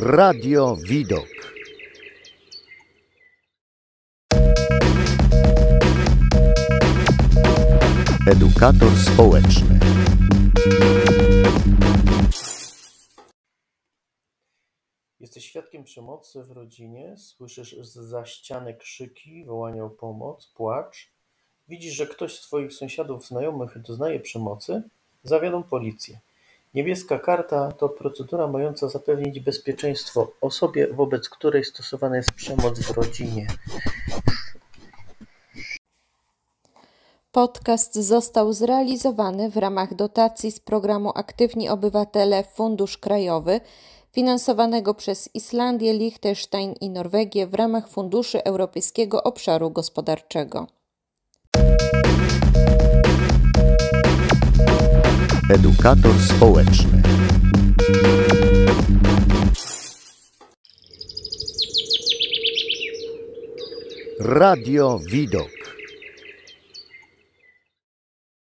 Radio Widok. Edukator społeczny. Jesteś świadkiem przemocy w rodzinie, słyszysz za ściany krzyki, wołania o pomoc, płacz. Widzisz, że ktoś z twoich sąsiadów, znajomych doznaje przemocy? Zawiadom policję. Niebieska karta to procedura mająca zapewnić bezpieczeństwo osobie, wobec której stosowana jest przemoc w rodzinie. Podcast został zrealizowany w ramach dotacji z programu Aktywni Obywatele Fundusz Krajowy, finansowanego przez Islandię, Liechtenstein i Norwegię w ramach Funduszy Europejskiego Obszaru Gospodarczego. Edukator społeczny. Radio Widok.